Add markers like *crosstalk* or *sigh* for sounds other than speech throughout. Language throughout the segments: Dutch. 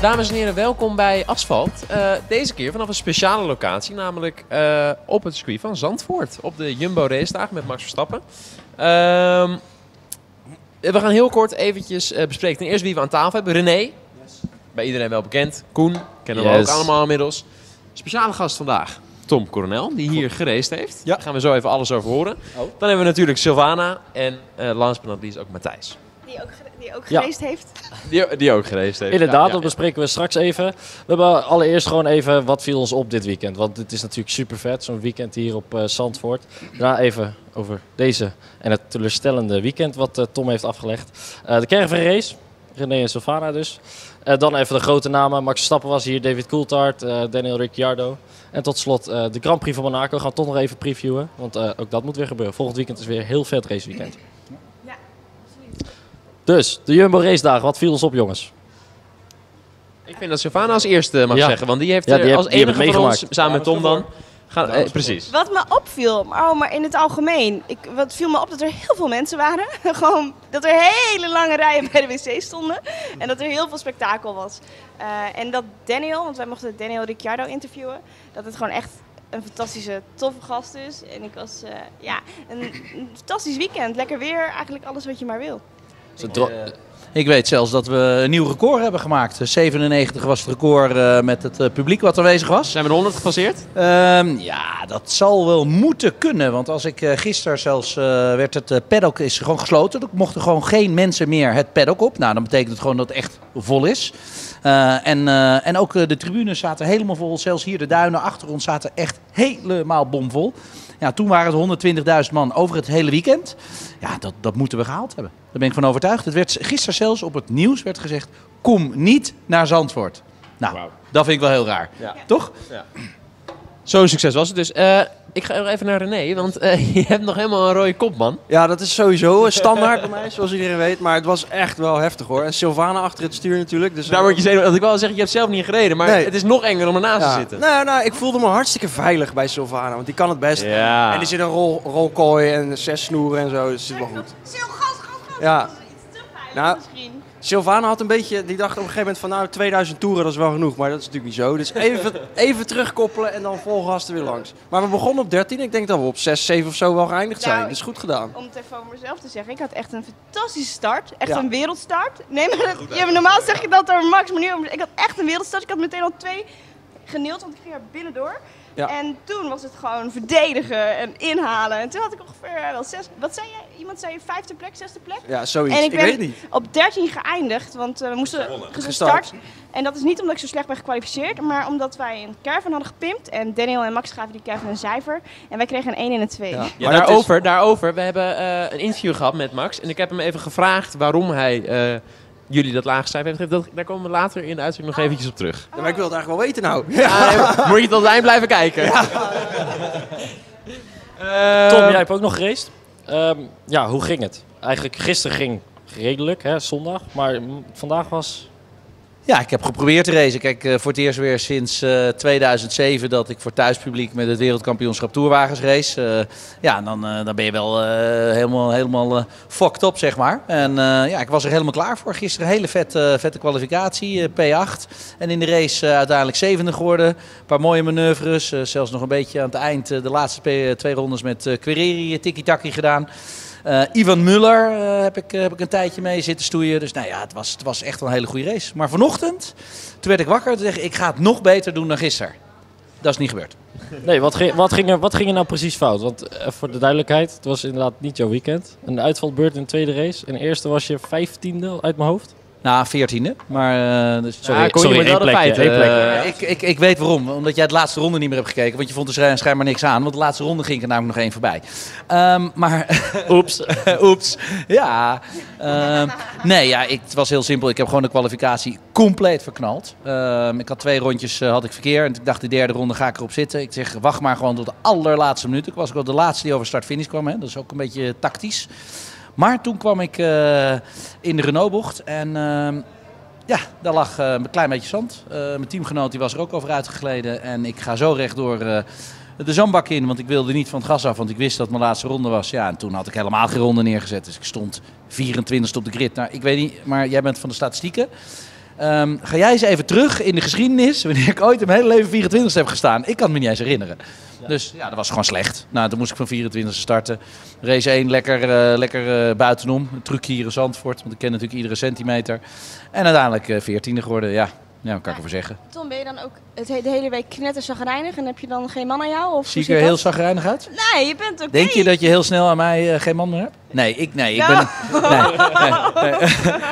Dames en heren, welkom bij Asfalt. Eh, deze keer vanaf een speciale locatie, namelijk eh, op het circuit van Zandvoort. Op de Jumbo Race Dagen met Max Verstappen. Ehm, we gaan heel kort eventjes eh, bespreken. Ten eerste wie we aan tafel hebben. René, bij iedereen wel bekend. Koen, kennen we ook allemaal inmiddels. Speciale gast vandaag, Tom Coronel, die hier geraced heeft. Ja. Daar gaan we zo even alles over horen. Oh. Dan hebben we natuurlijk Sylvana en uh, last but not least ook Matthijs. Die ook, gere- die ook Ja. geweest heeft. Die, die ook geraced heeft. Inderdaad, Ja, ja, dat ja. bespreken we straks even. We hebben allereerst gewoon even wat viel ons op dit weekend. Want het is natuurlijk super vet, zo'n weekend hier op eh, Zandvoort. Daarna even over deze en het teleurstellende weekend wat eh, Tom heeft afgelegd. Eh, de caravan race, René en Sylvana dus. Eh, dan even de grote namen. Max Verstappen was hier, David Coulthard, eh, Daniel Ricciardo. En tot slot eh, de Grand Prix van Monaco gaan we toch nog even previewen. Want eh, ook dat moet weer gebeuren. Volgend weekend is weer een heel vet raceweekend. Dus, de Jumbo race dagen, wat viel ons op jongens? Ik vind dat Sylvana als eerste mag Ja. zeggen, want die heeft Ja, er die als heb- die heb enige van ons, samen met Tom dan... Gaan, eh, precies. Wat me opviel, maar, oh, maar in het algemeen. Ik, wat viel me op dat er heel veel mensen waren. *laughs* Gewoon dat er hele lange rijen bij de wc stonden. En dat er heel veel spektakel was. Eh, en dat Daniel, want wij mochten Daniel Ricciardo interviewen. Dat het gewoon echt een fantastische, toffe gast is. En ik was, eh, ja, een, een fantastisch weekend. Lekker weer, eigenlijk alles wat je maar wil. Eh, Ik weet zelfs dat we een nieuw record hebben gemaakt. 97 was het record eh, met het eh, publiek wat aanwezig was. Zijn we de 100 gepasseerd? Ehm, ja, dat zal wel moeten kunnen. Want als ik eh, gisteren zelfs eh, werd het eh, paddock is gewoon gesloten. Er mochten gewoon geen mensen meer het paddock op. Nou, dan betekent het gewoon dat het echt vol is. Eh, en, eh, en ook eh, de tribunes zaten helemaal vol. Zelfs hier de duinen achter ons zaten echt helemaal bomvol. Ja, toen waren het 120.000 man over het hele weekend. Ja, dat, dat moeten we gehaald hebben. Daar ben ik van overtuigd. Het werd gisteren zelfs op het nieuws werd gezegd: kom niet naar Zandvoort. Nou, dat vind ik wel heel raar. Ja. Toch? Zo'n succes was het dus. Eh, ik ga nog even naar René, want eh, *laughs* je hebt nog helemaal een rode kop, man. Ja, dat is sowieso *laughs* standaard bij mij, zoals iedereen weet. Maar het was echt wel heftig hoor. En Sylvana achter het stuur natuurlijk. Dus Daar word je zenuwachtig. Want ik wil wel zeggen, je hebt zelf niet gereden, maar Nee. het is nog enger om ernaast ja. te zitten. Nou, nou, ik voelde me hartstikke veilig bij Sylvana, want die kan het best. Ja. En die zit een rol, rolkooi en zes snoeren en zo, dus het zit wel goed. Sil, gas, gas, gas. Ja. Dat is iets te veilig Nou, misschien. Sylvana had een beetje, die dacht op een gegeven moment van nou 2000 toeren, dat is wel genoeg. Maar dat is natuurlijk niet zo. Dus even, *laughs* even terugkoppelen en dan vol gas er weer langs. Maar we begonnen op 13, ik denk dat we op 6, 7 of zo wel geëindigd zijn. Nou, Dat is goed gedaan. Om het even over mezelf te zeggen, ik had echt een fantastische start. Echt Ja. een wereldstart. Nee, maar dat, ja, normaal zeg je dat over Max, maar nu ik had echt een wereldstart. Ik had meteen al twee geneeld, want ik ging er binnendoor. Ja. En toen was het gewoon verdedigen en inhalen. En toen had ik ongeveer eh, wel zes... Wat zei jij? Iemand zei vijfde plek, zesde plek? Ja, zoiets. En ik, ik ben weet niet. op 13 geëindigd, want eh, we moesten Gestart. gestart. En dat is niet omdat ik zo slecht ben gekwalificeerd, maar omdat wij een caravan hadden gepimpt. En Daniel en Max gaven die caravan een cijfer. En wij kregen een 1 en een 2. Ja. Ja, Maar daarover, daarover. We hebben eh, een interview gehad met Max. En ik heb hem even gevraagd waarom hij eh, jullie dat lage cijfer heeft gegeven. Dat, daar komen we later in de uitzending nog eventjes op terug. Ja, maar ik wil het eigenlijk wel weten nou. Ja, *laughs* moet je tot het eind blijven kijken. Ja. *laughs* Tom, jij hebt ook nog geraced. Ehm, ja, hoe ging het? Eigenlijk gisteren ging redelijk, hè, zondag. Maar vandaag was... Ja, ik heb geprobeerd te racen. Kijk, eh, voor het eerst weer sinds eh, 2007 dat ik voor thuispubliek met het wereldkampioenschap Tourwagens race. Eh, ja, dan, eh, dan ben je wel eh, helemaal, helemaal eh, fucked up, zeg maar. En eh, ja, ik was er helemaal klaar voor. Gisteren hele vette, vette kwalificatie, eh, P8. En in de race eh, uiteindelijk zevende geworden. Een paar mooie manoeuvres. eh, zelfs nog een beetje aan het eind eh, de laatste twee rondes met eh Quereri, eh, tiki-taki gedaan. Eh, Ivan Muller eh, heb, ik, eh, heb ik een tijdje mee zitten stoeien. Dus nou ja, het was, het was echt wel een hele goede race. Maar vanochtend, toen werd ik wakker. Toen dacht ik, ik ga het nog beter doen dan gisteren. Dat is niet gebeurd. Nee, wat ging, wat, ging er, wat ging er nou precies fout? Want voor de duidelijkheid, het was inderdaad niet jouw weekend. Een uitvalbeurt in de tweede race. In de eerste was je vijftiende uit mijn hoofd. Na veertiende. Maar uh, dus, Sorry, ja, kon je me wel de feiten, eh, Uh, ik, ik, ik weet waarom. Omdat jij de laatste ronde niet meer hebt gekeken. Want je vond er schijn- schijnbaar niks aan. Want de laatste ronde ging er namelijk nog één voorbij. Ehm, maar *laughs* Oeps. *laughs* Oeps. Ja. Ehm, nee, ja, ik, het was heel simpel. Ik heb gewoon de kwalificatie compleet verknald. Ehm, ik had twee rondjes eh, had ik verkeer. En ik dacht, de derde ronde ga ik erop zitten. Ik zeg, wacht maar gewoon tot de allerlaatste minuut. Ik was ook wel de laatste die over start-finish kwam. Hè. Dat is ook een beetje tactisch. Maar toen kwam ik eh, in de Renault-bocht. En ehm, ja, daar lag eh, een klein beetje zand. Eh, mijn teamgenoot die was er ook over uitgegleden. En ik ga zo rechtdoor eh de zandbak in. Want ik wilde niet van het gas af. Want ik wist dat mijn laatste ronde was. Ja, en toen had ik helemaal geen ronde neergezet. Dus ik stond 24 op de grid. Nou, ik weet niet, maar jij bent van de statistieken. Ehm, ga jij eens even terug in de geschiedenis, *laughs* wanneer ik ooit in mijn hele leven 24 heb gestaan. Ik kan het me niet eens herinneren. Dus ja, dat was gewoon slecht. Nou, toen moest ik van 24 starten. Race 1 lekker, eh, lekker eh, buitenom. Een trucje hier in Zandvoort, want ik ken natuurlijk iedere centimeter. En uiteindelijk eh 14e geworden, ja. Ja, kan ik ervoor zeggen? Tom, ben je dan ook het he- de hele week knetterzagrijnig en heb je dan geen man aan jou? Of Zie ik er heel zagrijnig uit? Nee, je bent oké. Denk je dat je heel snel aan mij eh, geen man meer hebt? Nee, ik, nee, ik ben... Nee, nee, nee.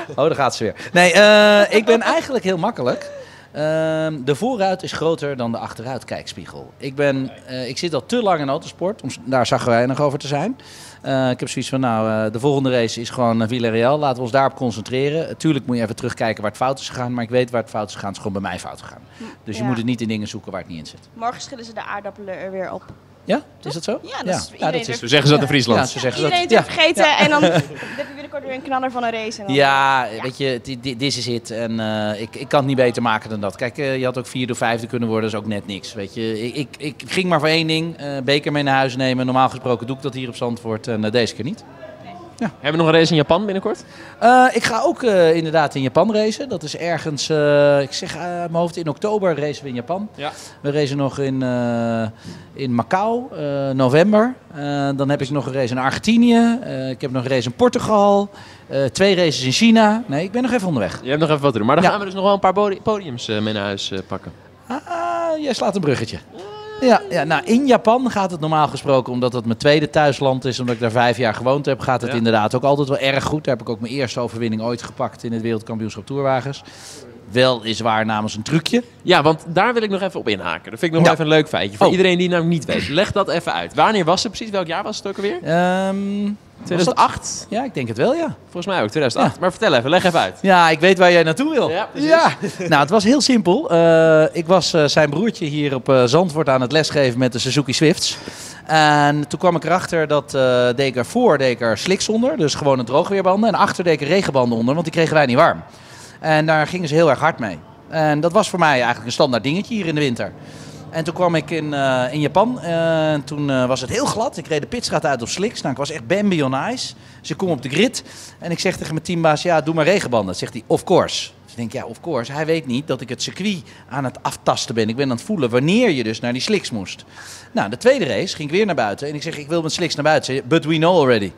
Oh, daar gaat ze weer. Nee, eh, ik ben eigenlijk heel makkelijk. Ehm, de vooruit is groter dan de achteruitkijkspiegel. Ik, ben, eh, ik zit al te lang in autosport om daar zagrijnig over te zijn. Eh, ik heb zoiets van, nou, eh, de volgende race is gewoon uh, Villarreal. Laten we ons daarop concentreren. Tuurlijk moet je even terugkijken waar het fout is gegaan. Maar ik weet waar het fout is gegaan. Het is gewoon bij mij fout gegaan. Dus je moet het niet in dingen zoeken waar het niet in zit. Morgen schillen ze de aardappelen er weer op. Ja? Is dat zo? Ja, dat is iedereen dat is Zo zeggen ze dat in Ja, Friesland. zo zeggen ze Iedereen dat. vergeten en dan *laughs* heb je binnenkort weer een knaller van een race. En dan Ja, weet je, di- di- dit is het. En eh, ik, ik kan het niet beter maken dan dat. Kijk, eh, je had ook vierde of vijfde kunnen worden, dat is ook net niks. Weet je, ik, ik, ik ging maar voor één ding, eh, beker mee naar huis nemen. Normaal gesproken doe ik dat hier op Zandvoort en deze keer niet. Hebben we nog een race in Japan binnenkort? Eh, ik ga ook eh, inderdaad in Japan racen. Dat is ergens, eh, ik zeg uit mijn hoofd, in oktober racen we in Japan. Ja. We racen nog in, in Macau, november. Dan heb ik nog een race in Argentinië. Ik heb nog een race in Portugal. Twee races in China. Nee, ik ben nog even onderweg. Je hebt nog even wat te doen. Maar dan Ja. gaan we dus nog wel een paar podi- podiums mee naar huis pakken. Ah, jij slaat een bruggetje. Ja, ja, nou in Japan gaat het normaal gesproken, omdat het mijn tweede thuisland is, omdat ik daar vijf jaar gewoond heb, gaat het Ja. inderdaad ook altijd wel erg goed. Daar heb ik ook mijn eerste overwinning ooit gepakt in het wereldkampioenschap toerwagens. Wel is waar namens een trucje. Ja, want daar wil ik nog even op inhaken. Dat vind ik nog Ja. even een leuk feitje. Voor Oh. iedereen die het nou niet weet. Leg dat even uit. Wanneer was het precies? Welk jaar was het ook alweer? Ehm, dat- 2008? Ja, ik denk het wel, ja. Volgens mij ook, 2008. Maar vertel even, leg even uit. Ja, ik weet waar jij naartoe wil. Ja, *laughs* nou, het was heel simpel. Eh, ik was eh, zijn broertje hier op eh, Zandvoort aan het lesgeven met de Suzuki Swifts. En toen kwam ik erachter dat eh deed ik er voor deed ik er sliks onder, dus gewoon een droogweerbanden. En achter deed ik er regenbanden onder, want die kregen wij niet warm. En daar gingen ze heel erg hard mee. En dat was voor mij eigenlijk een standaard dingetje hier in de winter. En toen kwam ik in, eh, in Japan. eh, en toen eh, was het heel glad. Ik reed de pitstraat uit op slicks. Nou, ik was echt Bambi on ice. Dus ik kom op de grid. En ik zeg tegen mijn teambaas, ja, doe maar regenbanden. Zegt hij, of course. Dus ik denk, ja, of course. Hij weet niet dat ik het circuit aan het aftasten ben. Ik ben aan het voelen wanneer je dus naar die slicks moest. Nou, de tweede race ging ik weer naar buiten. En ik zeg, ik wil met slicks naar buiten. But we know already.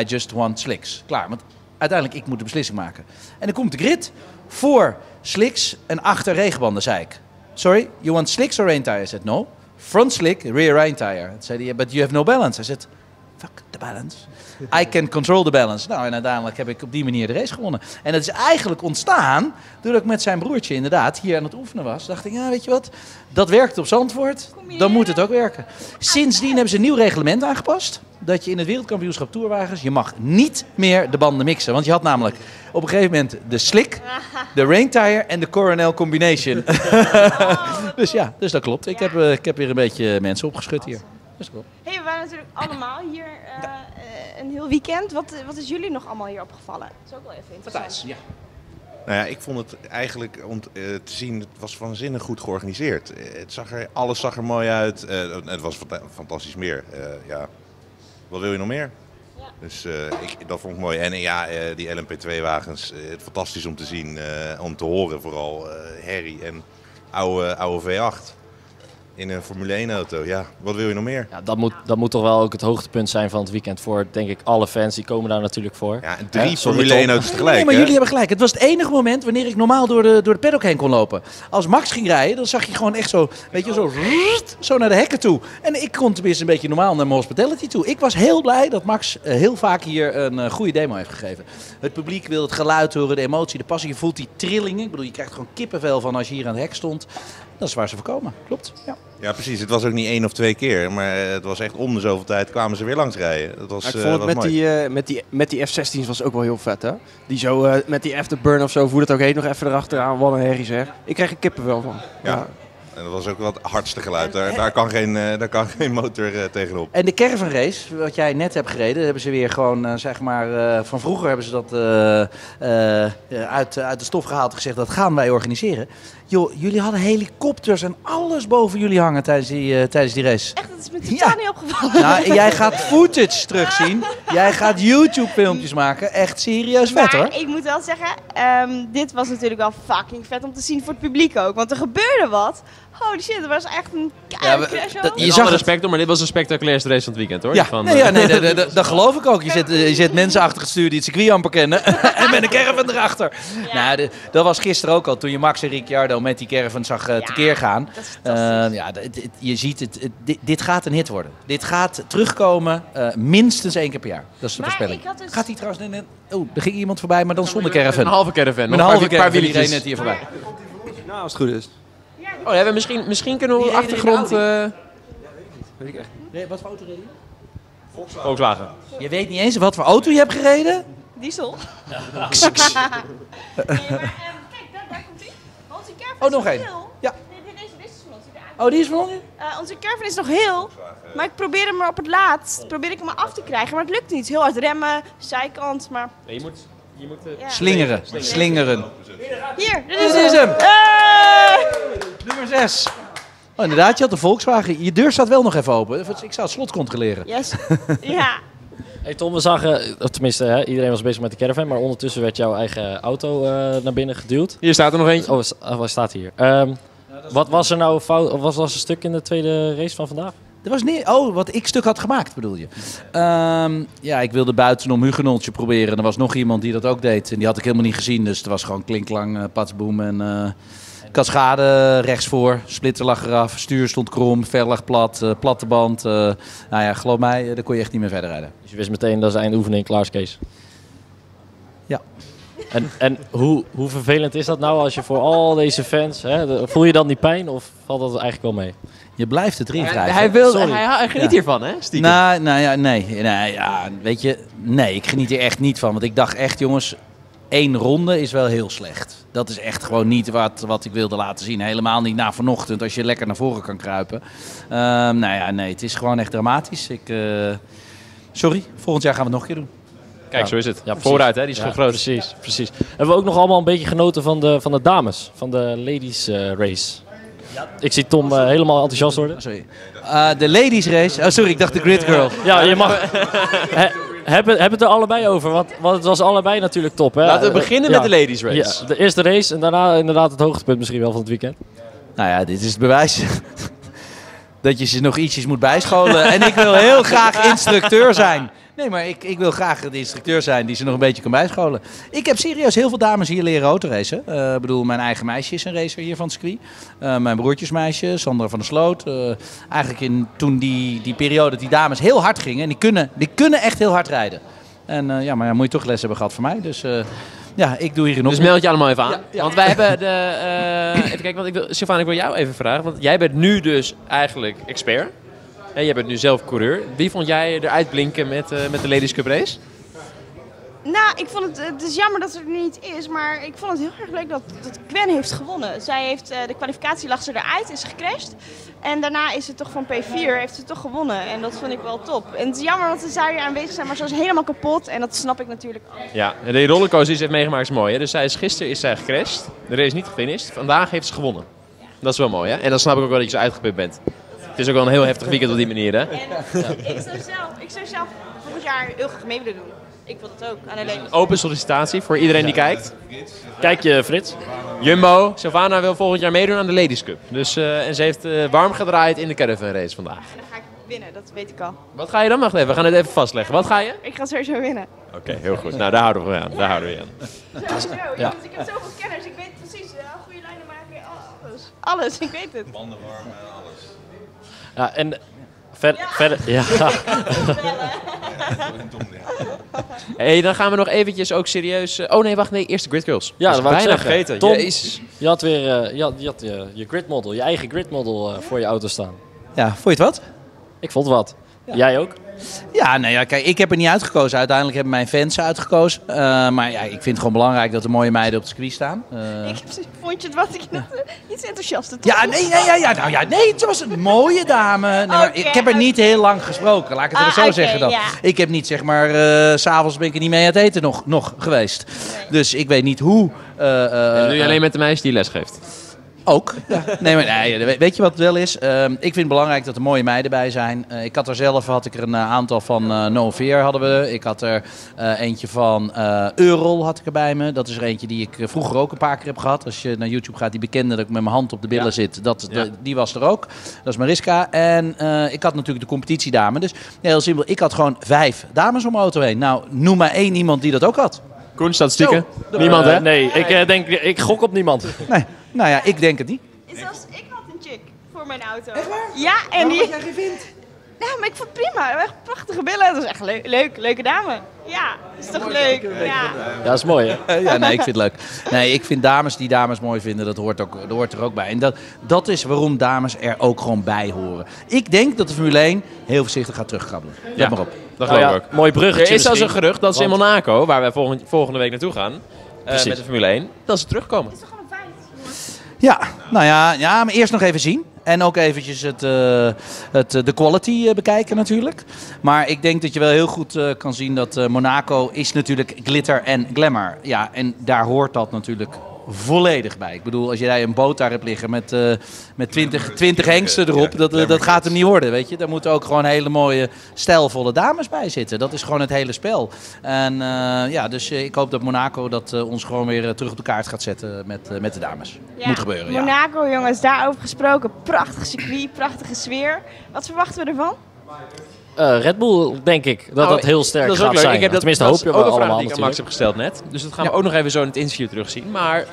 I just want slicks. Klaar, want uiteindelijk ik moet de beslissing maken. En dan komt de grid voor slicks en achter regenbanden, zei ik. Sorry, you want slicks or rain tire? I said, no. Front slick, rear rain tire. I said, "Yeah, but you have no balance. I said, fuck the balance. I can control the balance. Nou, en uiteindelijk heb ik op die manier de race gewonnen. En dat is eigenlijk ontstaan doordat ik met zijn broertje inderdaad hier aan het oefenen was. Dacht ik, ja, weet je wat, dat werkt op Zandvoort, dan moet het ook werken. Sindsdien hebben ze een nieuw reglement aangepast. Dat je in het wereldkampioenschap toerwagens, je mag niet meer de banden mixen. Want je had namelijk op een gegeven moment de slick, de rain tire en de coronel combination. *laughs* dus ja, dus dat klopt. Ik heb, eh, ik heb weer een beetje mensen opgeschud hier. Dus. Hey, we waren natuurlijk *coughs* allemaal hier eh, eh, een heel weekend. Wat, wat is jullie nog allemaal hier opgevallen? Dat is ook wel even interessant. Nou ja, ik vond het eigenlijk om eh, te zien, het was waanzinnig goed georganiseerd. Eh, het zag er, alles zag er mooi uit. Eh, het was fanta- fantastisch meer. Eh, ja. Wat wil je nog meer? Dus eh, ik, dat vond ik mooi. En eh, ja, eh, die LMP2-wagens, eh, het fantastisch om te zien, eh, om te horen. Vooral eh Harry en oude, oude V8 in een Formule 1-auto. Ja, wat wil je nog meer? Ja, dat, moet, dat moet toch wel ook het hoogtepunt zijn van het weekend voor, denk ik, alle fans. Die komen daar natuurlijk voor. Ja, en drie Formule Tom. 1-auto's tegelijk. Nee, maar hè? jullie hebben gelijk. Het was het enige moment wanneer ik normaal door de, door de paddock heen kon lopen. Als Max ging rijden, dan zag je gewoon echt zo, weet je, zo, rrrt, zo naar de hekken toe. En ik kon tenminste een beetje normaal naar mijn hospitality toe. Ik was heel blij dat Max eh, heel vaak hier een eh, goede demo heeft gegeven. Het publiek wil het geluid horen, de emotie, de passie. Je voelt die trillingen. Ik bedoel, je krijgt gewoon kippenvel van als je hier aan het hek stond. Dat is waar ze voor komen. Klopt. Ja. Ja, precies. Het was ook niet één of twee keer, maar eh, het was echt om de zoveel tijd kwamen ze weer langs rijden. Dat was, Maar ik eh, vond het was met mooi. die, eh, met, die, met die F-16's was ook wel heel vet, hè? Die zo eh, met die afterburn of zo, hoe dat ook heet, nog even erachteraan. Wat een herrie zeg. Ik kreeg er kippenvel van. Ja. En dat was ook wel het hardste geluid. Daar, daar, kan, geen, eh, daar kan geen motor eh, tegenop. En de caravan race, wat jij net hebt gereden, hebben ze weer gewoon, eh, zeg maar, eh, van vroeger hebben ze dat eh, eh, eh, uit, uit de stof gehaald en gezegd, dat gaan wij organiseren. Joh, jullie hadden helikopters en alles boven jullie hangen tijdens die, tijdens die race. Echt, dat is me totaal Ja. niet opgevallen. Nou, jij gaat footage terugzien. Jij gaat YouTube-filmpjes maken. Echt serieus vet maar hoor. ik moet wel zeggen, ehm, dit was natuurlijk wel fucking vet om te zien voor het publiek ook. Want er gebeurde wat. Holy shit, er was echt een keiharde we- crash dat- ook. je zag respect hoor, maar dit was een spectaculairste race van het weekend hoor. Ja, Van, nee, eh, ja, nee, dat, dat- dat, *laughs* dat geloof ik ook. Je zet, eh, je zet mensen achter het stuur die het circuit amper kennen. *laughs* en met een caravan erachter. Nou, de- dat was gisteren ook al. Toen je Max en Ricciardo met die caravan zag eh, Ja, tekeer gaan. dat is Eh, fantastisch. ja, het- het- je ziet het. het- dit, dit gaat een hit worden. Dit gaat terugkomen eh, minstens één keer per jaar. Dat is de Maar voorspelling. ik had dus- Gaat hij trouwens... net- Oh, er ging iemand voorbij, maar dan zonder Een caravan. halve caravan. Met een halve caravan, net hier voorbij. Nou, als het goed is. Oh ja, we misschien, misschien kunnen we op de achtergrond... Weet ik echt. Nee, wat voor auto reed je? eh Volkswagen. Je weet niet eens wat voor auto je hebt gereden? Diesel. *laughs* nee, maar ehm, kijk, daar, daar komt. Onze caravan Oh, is nog nog één. heel. Ja. Nee, Deze, is van ons. Oh, die is van? Eh, onze caravan is nog heel. Maar ik probeer hem op het laatst. Probeer ik hem maar af te krijgen. Maar het lukt niet. Heel hard remmen, zijkant. Maar Nee, je moet... Je moet eh, ja. Slingeren. Slingeren. Hier, dit Dit is, is hem. Hey! Nummer 6. Oh, inderdaad, je had de Volkswagen. Je deur staat wel nog even open. Ik zou het slot controleren. Yes. *laughs* ja. Hey Tom, we zagen, of tenminste, hè, iedereen was bezig met de caravan, maar ondertussen werd jouw eigen auto eh, naar binnen geduwd. Hier staat er nog eentje. Oh, s- oh, staat hier. Ehm, wat was er nou fout, of wat was een stuk in de tweede race van vandaag? Er was niet, oh, wat ik stuk had gemaakt, bedoel je? Ehm, ja, ik wilde buitenom Hugenotje proberen. Er was nog iemand die dat ook deed. En die had ik helemaal niet gezien. Dus het was gewoon klinklang, eh patsboom en eh cascade rechtsvoor. Splitter lag eraf, stuur stond krom, ver lag plat, eh, platte band. eh, nou ja, geloof mij, eh, daar kon je echt niet meer verder rijden. Dus je wist meteen dat is eindoefening, klaar is Kees. Ja. En, en hoe, hoe vervelend is dat nou als je voor al deze fans, hè, voel je dan die pijn of valt dat eigenlijk wel mee? Je blijft het erin Hij, wrijven. hij, wil, Sorry. hij, hij geniet Ja. hiervan, hè? Stiekem. Nou, nou ja, nee. nee ja, weet je, nee, ik geniet er echt niet van. Want ik dacht echt, jongens, één ronde is wel heel slecht. Dat is echt gewoon niet wat, wat ik wilde laten zien. Helemaal niet na vanochtend, als je lekker naar voren kan kruipen. Ehm, nou ja, nee, het is gewoon echt dramatisch. Ik, eh, sorry, volgend jaar gaan we het nog een keer doen. Kijk, Ja. zo is het. Ja. Vooruit, hè? Die is Ja, gewoon groot. Precies, precies. Hebben we ook nog allemaal een beetje genoten van de, van de dames, van de ladies eh, race. Ik zie Tom eh, helemaal enthousiast worden. Sorry. Eh, de ladies race. Oh, sorry, ik dacht de grid girl. Ja, je mag. *laughs* He, heb, het, er allebei over, want, want het was allebei natuurlijk top. Hè? Laten we beginnen met de ladies race. Ja, de eerste race en daarna inderdaad het hoogtepunt misschien wel van het weekend. Nou ja, dit is het bewijs *laughs* dat je ze nog ietsjes moet bijscholen. En ik wil heel graag instructeur zijn. Nee, maar ik, ik wil graag de instructeur zijn die ze nog een beetje kan bijscholen. Ik heb serieus heel veel dames hier leren autoracen. Eh, Ik bedoel, mijn eigen meisje is een racer hier van het circuit. Eh, mijn broertjesmeisje, Sandra van der Sloot. Eh, eigenlijk in, toen die, die periode dat die dames heel hard gingen. En die kunnen, die kunnen echt heel hard rijden. En ja, maar ja, moet je toch les hebben gehad van mij. Dus ja, ik doe hier een Dus meld je allemaal even aan. Ja, ja. Want wij hebben de... eh, even kijken, want ik wil, Sylvana, ik wil jou even vragen. Want jij bent nu dus eigenlijk expert. En jij bent nu zelf coureur. Wie vond jij eruit blinken met, eh, met de Ladies Cup race? Nou, ik vond het, het is jammer dat het er niet is, maar ik vond het heel erg leuk dat, dat Gwen heeft gewonnen. Zij heeft, eh, de kwalificatie lag ze eruit, is gecrashed. En daarna is ze toch van P4, heeft ze toch gewonnen. En dat vond ik wel top. En het is jammer dat ze daar hier aanwezig zijn, maar ze was helemaal kapot. En dat snap ik natuurlijk ook. Ja, de rollercoaster die ze heeft meegemaakt is mooi. Hè? Dus zij is, gisteren is zij gecrashed. De race is niet gefinished. Vandaag heeft ze gewonnen. Dat is wel mooi, hè? En dan snap ik ook wel dat je zo uitgeput bent. Het is ook wel een heel heftig weekend op die manier, hè? En ik, zou zelf, ik zou zelf volgend jaar heel graag mee willen doen. Ik wil dat ook, aan de leden. Open sollicitatie voor iedereen die kijkt. Kijk je, Frits. Jumbo, Sylvana wil volgend jaar meedoen aan de Ladies Cup. Dus, eh, en ze heeft eh, warm gedraaid in de caravan race vandaag. En dan ga ik winnen, dat weet ik al. Wat ga je dan? Wacht even, we gaan het even vastleggen. Wat ga je? Ik ga sowieso winnen. Oké, heel goed. Nou, daar houden we aan. Daar houden we aan. Sowieso, Ja. want ik heb zoveel kenners. Ik weet precies, uh, goede lijnen maken, alles. Alles, ik weet het. Ja, en ver, verder. Ja. *laughs* hey, dan gaan we nog eventjes ook serieus... eh, oh nee, wacht, nee, eerst de Grid Girls. Ja, Dat ik bijna zeggen. vergeten. Tom. Jezus. Je had weer eh, je, had, je, had, je, je grid model, je eigen grid model eh, voor je auto staan. Ja, vond je het wat? Ik vond wat. Jij ook? Ja, nou ja, kijk, ik heb er niet uitgekozen. Uiteindelijk hebben mijn fans uit-uitgekozen. Eh, maar ja, ik vind het gewoon belangrijk dat er mooie meiden op het circuit staan. Eh, Ik heb, vond je het wat ik net *laughs* uh, iets enthousiaster ja, nee, nee, ja, ja, nou ja, nee, het was een mooie dame. Nee, maar Oké, ik heb er niet heel lang gesproken, laat ik het Ah, er zo zeggen dan. ja. Ik heb niet, zeg maar, eh, s s'avonds ben ik er niet mee aan het eten nog, nog geweest. Dus ik weet niet hoe... eh, eh, En doe je alleen met de meisje die les geeft. Ook. Ja. Nee, maar nee, we- weet je wat het wel is? Ehm, ik vind het belangrijk dat er mooie meiden bij zijn. Eh, ik had er zelf had ik er een eh, aantal van eh No Fear hadden we. Ik had er eh, eentje van eh Eurol had ik er bij me. Dat is er eentje die ik vroeger ook een paar keer heb gehad. Als je naar YouTube gaat, die bekende dat ik met mijn hand op de billen Ja. zit. Dat, Ja. de- die was er ook. Dat is Mariska. En eh, ik had natuurlijk de competitiedame. Dus heel simpel, ik had gewoon vijf dames om mijn auto heen. Nou, noem maar één iemand die dat ook had. Koen, statistieken? Niemand, hè? nee, ik denk, ik gok op niemand. Nee, nou ja, ik denk het niet. Zelfs ik had een chick voor mijn auto. Echt waar? Ja, en die... jij geen vind? Ja, maar ik vond het prima. Echt prachtige billen. Dat is echt leuk, leuk leuke dame. Ja, is toch leuk? Ja. Ja, dat is mooi hè. *laughs* Ja, nee, ik vind het leuk. Nee, ik vind dames die dames mooi vinden, dat hoort, ook, dat hoort er ook bij. En dat, dat is waarom dames er ook gewoon bij horen. Ik denk dat de Formule 1 heel voorzichtig gaat terugkrabbelen. Let Ja. maar op. Dat Nou geloof ja, ik ook. mooi Er bruggetje is zelfs een gerucht dat ze in Monaco, waar wij volgende, volgende week naartoe gaan, eh, Precies. met de Formule 1, dat ze terugkomen. Ja, nou ja, ja, maar eerst nog even zien. En ook eventjes het, eh, het, eh, de quality eh, bekijken natuurlijk. Maar ik denk dat je wel heel goed kan zien dat Monaco is natuurlijk glitter en glamour. Ja, en daar hoort dat natuurlijk volledig bij. Ik bedoel, als jij een boot daar hebt liggen met, eh met 20, 20 hengsten erop, dat, eh, dat gaat hem niet worden, weet je. Daar moeten ook gewoon hele mooie, stijlvolle dames bij zitten. Dat is gewoon het hele spel. En eh, ja, dus eh, ik hoop dat Monaco dat ons gewoon weer terug op de kaart gaat zetten met, met de dames. Ja, Moet gebeuren, ja. Monaco, jongens, daarover gesproken. Prachtig circuit, prachtige sfeer. Wat verwachten we ervan? Eh, Red Bull, denk ik, dat Nou, dat heel sterk dat is gaat ook leuk. zijn. Ik heb dat, Tenminste, dat hoop is je ook wel een vraag allemaal die ik aan Max natuurlijk. heb gesteld net. Dus dat gaan we ook nog even zo in het interview terugzien. Maar,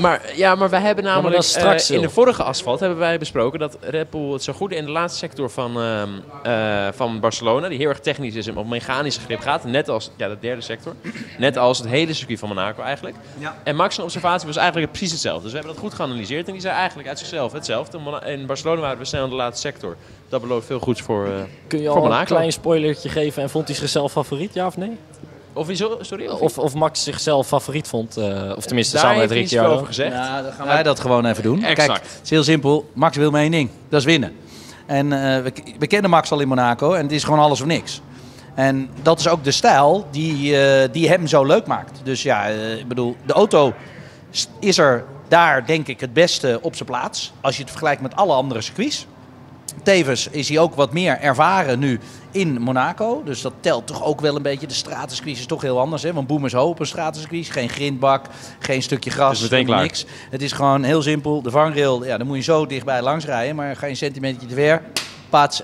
maar, ja, maar wij hebben namelijk straks, eh, in de vorige asfalt hebben wij besproken dat Red Bull het zo goed in de laatste sector van, ehm, eh, van Barcelona, die heel erg technisch is en op mechanische grip gaat, net als ja, de derde sector, net als het hele circuit van Monaco eigenlijk. En Max' observatie was eigenlijk precies hetzelfde. Dus we hebben dat goed geanalyseerd en die zei eigenlijk uit zichzelf hetzelfde. In Barcelona waren we snel in de laatste sector. Dat belooft veel goeds voor, eh, Kun je al een Monaco. klein spoilertje geven en vond hij zichzelf favoriet, ja of nee? Of, sorry? Of, Of, of Max zichzelf favoriet vond, eh, of tenminste daar samen heeft met iets over Ricciardo. gezegd. Ja, dan gaan wij dat gewoon even doen. Exact. Kijk, het is heel simpel. Max wil maar één ding. Dat is winnen. En eh, we, we kennen Max al in Monaco en het is gewoon alles of niks. En dat is ook de stijl die, eh, die hem zo leuk maakt. Dus ja, eh, ik bedoel, de auto is er daar denk ik het beste op zijn plaats. Als je het vergelijkt met alle andere circuits. Tevens is hij ook wat meer ervaren nu in Monaco. Dus dat telt toch ook wel een beetje. De stratencircuit is toch heel anders. Hè? Want Boom is hoop een stratencircuit. Geen grindbak, geen stukje gras. Het is niks. Het is gewoon heel simpel. De vangrail, ja, dan moet je zo dichtbij langs rijden. Maar ga je een centimeter te ver,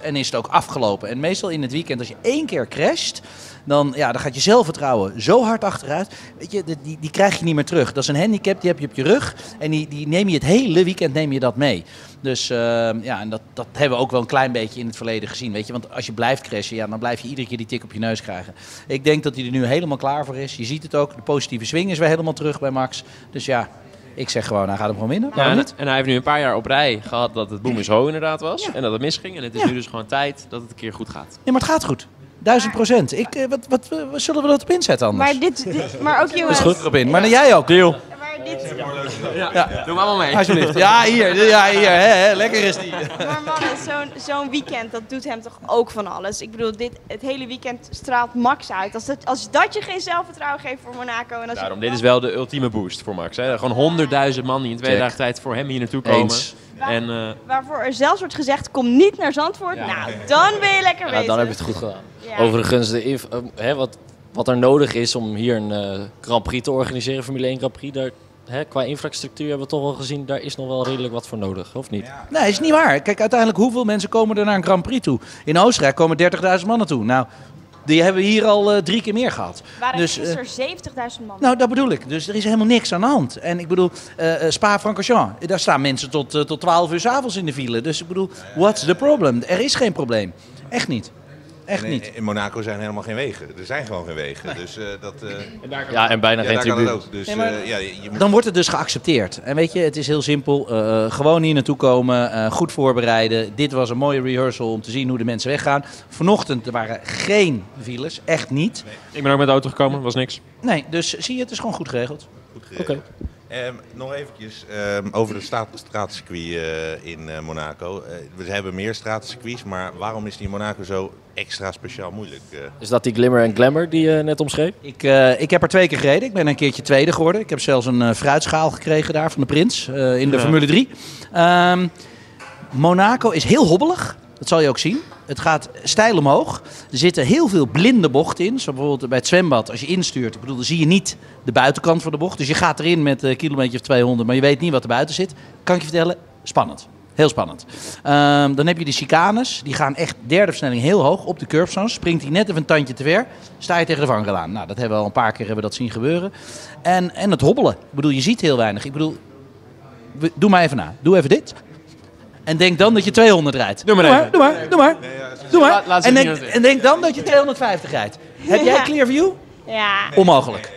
en is het ook afgelopen. En meestal in het weekend, als je één keer crasht, dan, ja, dan gaat je zelfvertrouwen zo hard achteruit. Weet je, die, die, die krijg je niet meer terug. Dat is een handicap, die heb je op je rug. En die, die neem je het hele weekend neem je dat mee. Dus ehm, ja, en dat, dat hebben we ook wel een klein beetje in het verleden gezien. Weet je? Want als je blijft crashen, ja, dan blijf je iedere keer die tik op je neus krijgen. Ik denk dat hij er nu helemaal klaar voor is. Je ziet het ook, de positieve swing is weer helemaal terug bij Max. Dus ja, ik zeg gewoon, hij gaat hem gewoon winnen. Ja, en, niet? en hij heeft nu een paar jaar op rij gehad dat het boom is ho inderdaad was. En dat het misging. En het is Ja. nu dus gewoon tijd dat het een keer goed gaat. Ja, maar het gaat goed. Duizend procent. Ik, eh, wat, wat, wat zullen we dat op inzetten anders? Maar, dit, dit- maar ook jongens. Dat is goed, Robin. Maar dan jij ook. Dit, Doe maar allemaal mee. Alsjeblieft. Ja, hier. Ja, hier. Hè, hè. Lekker is die. maar mannen, zo'n zo'n weekend, dat doet hem toch ook van alles. Ik bedoel, dit, het hele weekend straalt Max uit. Als dat, als dat je geen zelfvertrouwen geeft voor Monaco. En als Daarom, je, dit is wel de ultieme boost voor Max. Hè. Gewoon honderdduizend man die in twee Check. dagen tijd voor hem hier naartoe komen. Eens. En eh, Waarvoor er zelfs wordt gezegd, kom niet naar Zandvoort. Nou, dan ben je lekker Ja, bezig. dan heb je het goed gedaan. Ja. Overigens, de inf- eh, hè, wat, wat er nodig is om hier een eh, Grand Prix te organiseren, Formule 1 Grand Prix, daar, hè, qua infrastructuur hebben we toch wel gezien, daar is nog wel redelijk wat voor nodig, of niet? Nee, is niet waar. Kijk, uiteindelijk hoeveel mensen komen er naar een Grand Prix toe? In Oostenrijk komen 30.000 mannen toe. Nou, die hebben we hier al eh, drie keer meer gehad. waren Dus, eh, gisteren 70.000 man. Nou, dat bedoel ik. Dus er is helemaal niks aan de hand. En ik bedoel, eh, eh, Spa-Francorchamps, daar staan mensen tot, tot 12 uur 's avonds in de file. Dus ik bedoel, what's the problem? Er is geen probleem. Echt niet. Echt En niet. in, in Monaco zijn helemaal geen wegen. Er zijn gewoon geen wegen. Dus eh, dat. eh, Ja, en bijna ja, geen daar kan het tribune. ook. Dus Nee, maar- eh, ja, je moet Dan wordt het dus geaccepteerd. En weet je, het is heel simpel. eh, gewoon hier naartoe komen, eh, goed voorbereiden. Dit was een mooie rehearsal om te zien hoe de mensen weggaan. Vanochtend er waren geen files, echt niet. ik ben ook met de auto gekomen, was niks. Nee, dus zie je, het is gewoon goed geregeld. goed geregeld. Oké. Ehm, nog eventjes ehm, over de straat, straatcircuit eh, in eh, Monaco. Eh, we hebben meer straatcircuits, maar waarom is die in Monaco zo extra speciaal moeilijk? eh? Is dat die glimmer en glamour die je net omschreef? Ik, eh, ik heb er twee keer gereden. Ik ben een keertje tweede geworden. Ik heb zelfs een eh, fruitschaal gekregen daar van de Prins eh, in de Ja. Formule 3. Ehm, Monaco is heel hobbelig. Dat zal je ook zien. Het gaat steil omhoog. Er zitten heel veel blinde bochten in. Bijvoorbeeld bij het zwembad. Als je instuurt, bedoel, dan zie je niet de buitenkant van de bocht. Dus je gaat erin met een kilometer of 200, maar je weet niet wat er buiten zit. Kan ik je vertellen, spannend. Heel spannend. Ehm, dan heb je de chicanes. Die gaan echt derde versnelling heel hoog op de curbstones. Springt hij net even een tandje te ver. Sta je tegen de vangrail aan. Nou, dat hebben we al een paar keer hebben dat zien gebeuren. En, en het hobbelen. Ik bedoel, je ziet heel weinig. Ik bedoel, doe maar even na. Doe even dit. En denk dan dat je 200 rijdt. Doe maar doe maar, doe maar, doe maar. Doe maar. Laat- laat ze en, denk, en denk dan dat je 250 rijdt. Heb jij Ja. clear view? Ja. Onmogelijk.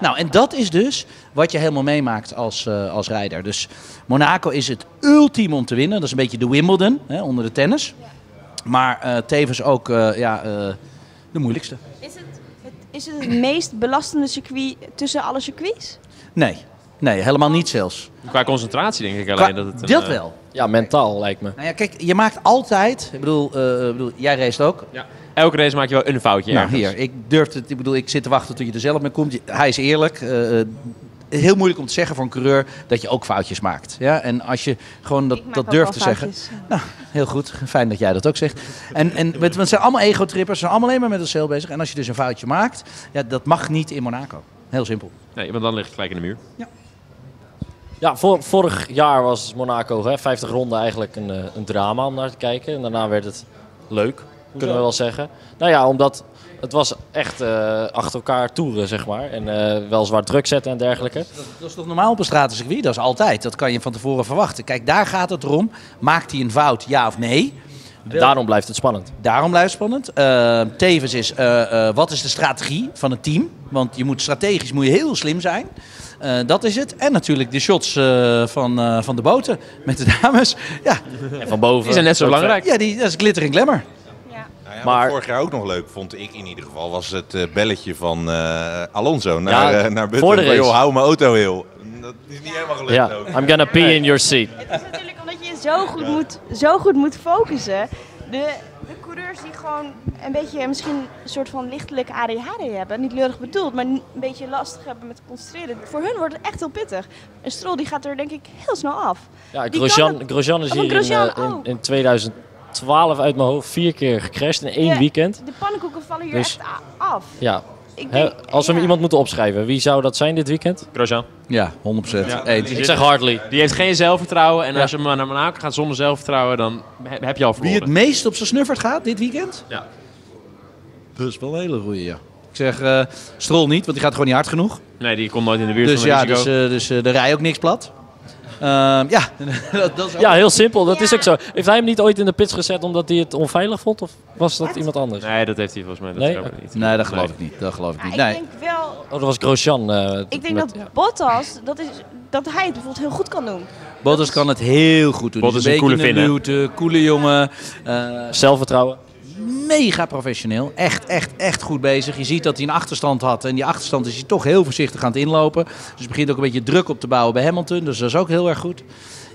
Nou, en dat is dus wat je helemaal meemaakt als, eh, als rijder. Dus Monaco is het ultiem om te winnen. Dat is een beetje de Wimbledon hè, onder de tennis. Maar eh, tevens ook eh, ja, eh, de moeilijkste. Is het, het, is het het meest belastende circuit tussen alle circuits? Nee, nee, helemaal niet zelfs. Qua concentratie denk ik Qua- alleen dat het... een, dat wel. Ja, mentaal lijkt me. Nou ja, kijk, je maakt altijd... Ik bedoel, eh, ik bedoel jij race ook. Ja. Elke race maak je wel een foutje Nou, ergens. hier, ik durf het. Ik bedoel, ik zit te wachten tot je er zelf mee komt. Hij is eerlijk. eh, eh, heel moeilijk om te zeggen voor een coureur dat je ook foutjes maakt. Ja? En als je gewoon dat, dat durft te zeggen. Nou, heel goed. Fijn dat jij dat ook zegt. En, en want het zijn allemaal ego-trippers. Ze zijn allemaal alleen maar met zichzelf bezig. En als je dus een foutje maakt, ja, dat mag niet in Monaco. Heel simpel. Nee, want dan ligt het gelijk in de muur. Ja, vor- vorig jaar was Monaco, hè, 50 ronden, eigenlijk een, eh, een drama om naar te kijken. En daarna werd het leuk, kunnen we wel zeggen. Nou ja, omdat het was echt eh, achter elkaar toeren, zeg maar. En eh, wel zwaar druk zetten en dergelijke. Dat, dat is toch normaal op een stratencircuit? Dat is altijd. Dat kan je van tevoren verwachten. Kijk, daar gaat het erom. Maakt hij een fout, ja of nee? Daarom blijft het spannend. Daarom blijft het spannend. Tevens is, wat is de strategie van het team? Want je moet strategisch moet je heel slim zijn. Eh, dat is het. En natuurlijk de shots eh, van, eh, van de boten met de dames. *laughs* Ja, En van boven. Die zijn net zo belangrijk. ja die, dat is glitter en glamour. Ja. Nou ja, Maar- vorig jaar ook nog leuk vond ik in ieder geval was het eh, belletje van eh, Alonso naar, Ja, naar Button. joh, hou mijn auto heel. Dat is niet helemaal gelukt Ja, ook. I'm gonna pee in your seat. Het is natuurlijk omdat je zo goed moet, zo goed moet focussen. De, die gewoon een beetje misschien een soort van lichtelijk ADHD hebben. Niet leurig bedoeld, maar een beetje lastig hebben met concentreren. Voor hun wordt het echt heel pittig. Een strol die gaat er denk ik heel snel af. Ja, Grosjean, Grosjean is hier in, Grosjean, eh, in, in 2012 uit mijn hoofd vier keer gecrashed in één weekend. De pannenkoeken vallen hier Dus- echt af. Ja. Ik Hè, denk, als we ja. iemand moeten opschrijven, wie zou dat zijn dit weekend? Grosjean. Ja, 100%. Ja. Eens. Ik zeg Hartley. Die heeft geen zelfvertrouwen. En als je maar naar Monaco gaat zonder zelfvertrouwen, dan he- heb je al Wie verloren. het meest op zijn snuffert gaat dit weekend? Ja. Dat is wel een hele goeie, ja. Ik zeg eh Strol niet, want die gaat gewoon niet hard genoeg. Nee, die komt nooit in de buurt Dus van ja, het dus, eh, dus eh, er rijdt ook niks plat. Ehm, ja, *laughs* dat, dat is ook Ja, heel simpel. Dat Ja. is ook zo. Heeft hij hem niet ooit in de pits gezet omdat hij het onveilig vond? Of was dat iemand anders? Nee, dat heeft hij volgens mij dat Nee? niet. Nee, dat geloof ik niet. Dat geloof ik niet. ik Nee. denk wel, Oh, dat was Grosjean. eh, ik denk met- dat. Bottas, dat, is, dat hij het bijvoorbeeld heel goed kan doen. Bottas kan het heel goed doen. Bottas is een coole luwte, coole jongen. eh, Zelfvertrouwen. Mega professioneel. Echt, echt, echt goed bezig. Je ziet dat hij een achterstand had. En die achterstand is hij toch heel voorzichtig aan het inlopen. Dus begint ook een beetje druk op te bouwen bij Hamilton. Dus dat is ook heel erg goed.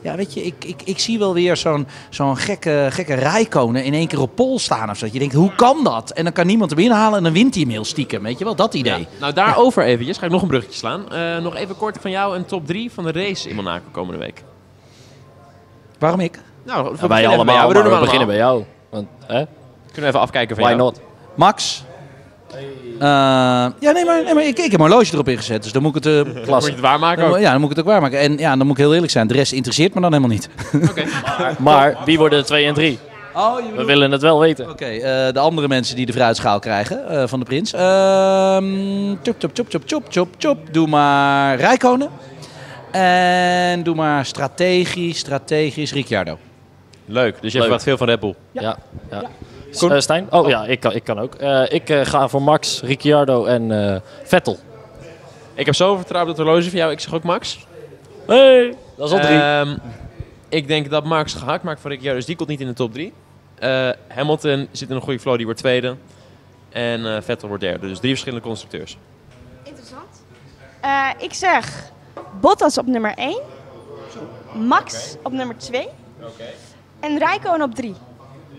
Ja, weet je, ik, ik, ik zie wel weer zo'n zo'n gekke, gekke rijkonen in één keer op pol staan of zo. Je denkt, hoe kan dat? En dan kan niemand hem inhalen en dan wint hij hem heel stiekem. Weet je wel, dat idee. Ja. Nou, daarover eventjes. Ga ik nog een bruggetje slaan. Eh, nog even kort van jou een top 3 van de race in Monaco komende week. Waarom ik? Nou, we Ja, beginnen wij allemaal, bij jou. maar We beginnen bij jou. Want, hè? Kunnen we even afkijken van Why jou. not? Max? Eh, ja, nee, maar, nee, maar ik, ik heb mijn horloge erop ingezet. Dus dan moet ik het... eh, *laughs* Moet je het waarmaken dan, ook? ja, dan moet ik het ook waarmaken. En ja, dan moet ik heel eerlijk zijn. De rest interesseert me dan helemaal niet. Oké. *laughs* Maar wie worden de 2 en 3? Oh, We willen het wel weten. Oké, eh, de andere mensen die de fruitschaal krijgen eh, van de prins. Ehm chop, chop, chop, chop, chop, chop, chop. Doe maar Rijkonen. En doe maar strategisch, strategisch Ricciardo. Leuk. Dus je verwacht veel van Red Bull. Ja. ja. Eh, Stijn? Oh ja, ik kan, ik kan ook. Eh, ik eh, ga voor Max, Ricciardo en eh, Vettel. Ik heb zoveel vertrouwen op het horloge van jou. Ik zeg ook Max. Hey, dat is al drie. Ehm, ik denk dat Max gehakt maakt voor Ricciardo, dus die komt niet in de top 3. Hamilton zit in een goede flow, die wordt tweede. En eh, Vettel wordt derde. Dus drie verschillende constructeurs. Interessant. Eh, ik zeg Bottas op nummer 1. Max op nummer 2. En Rijkoon op 3.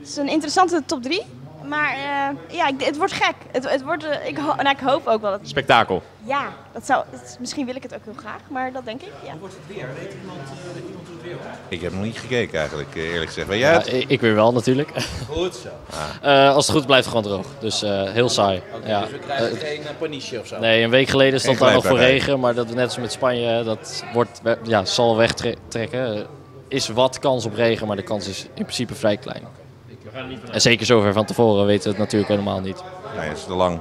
Het is een interessante top 3. Maar eh, ja, ik- het wordt gek. Het, het wordt, eh, ik, ho- nou, ik hoop ook wel dat... Spektakel. Ja, dat zou, het- misschien wil ik het ook heel graag, maar dat denk ik. Ja. Ik heb nog niet gekeken eigenlijk, eh, eerlijk gezegd. Weet jij Ja, het? ik, ik weer wel natuurlijk. Goed zo. Eh, als het goed blijft, gewoon droog. Dus eh, heel saai. ja. Dus we krijgen geen paniche of zo. Nee, een week geleden stond daar nog voor regen. Maar dat net als met Spanje, dat wordt, ja, zal wegtrekken. Er is wat kans op regen, maar de kans is in principe vrij klein. En zeker zover van tevoren weten we het natuurlijk helemaal niet. Nee, dat is te lang.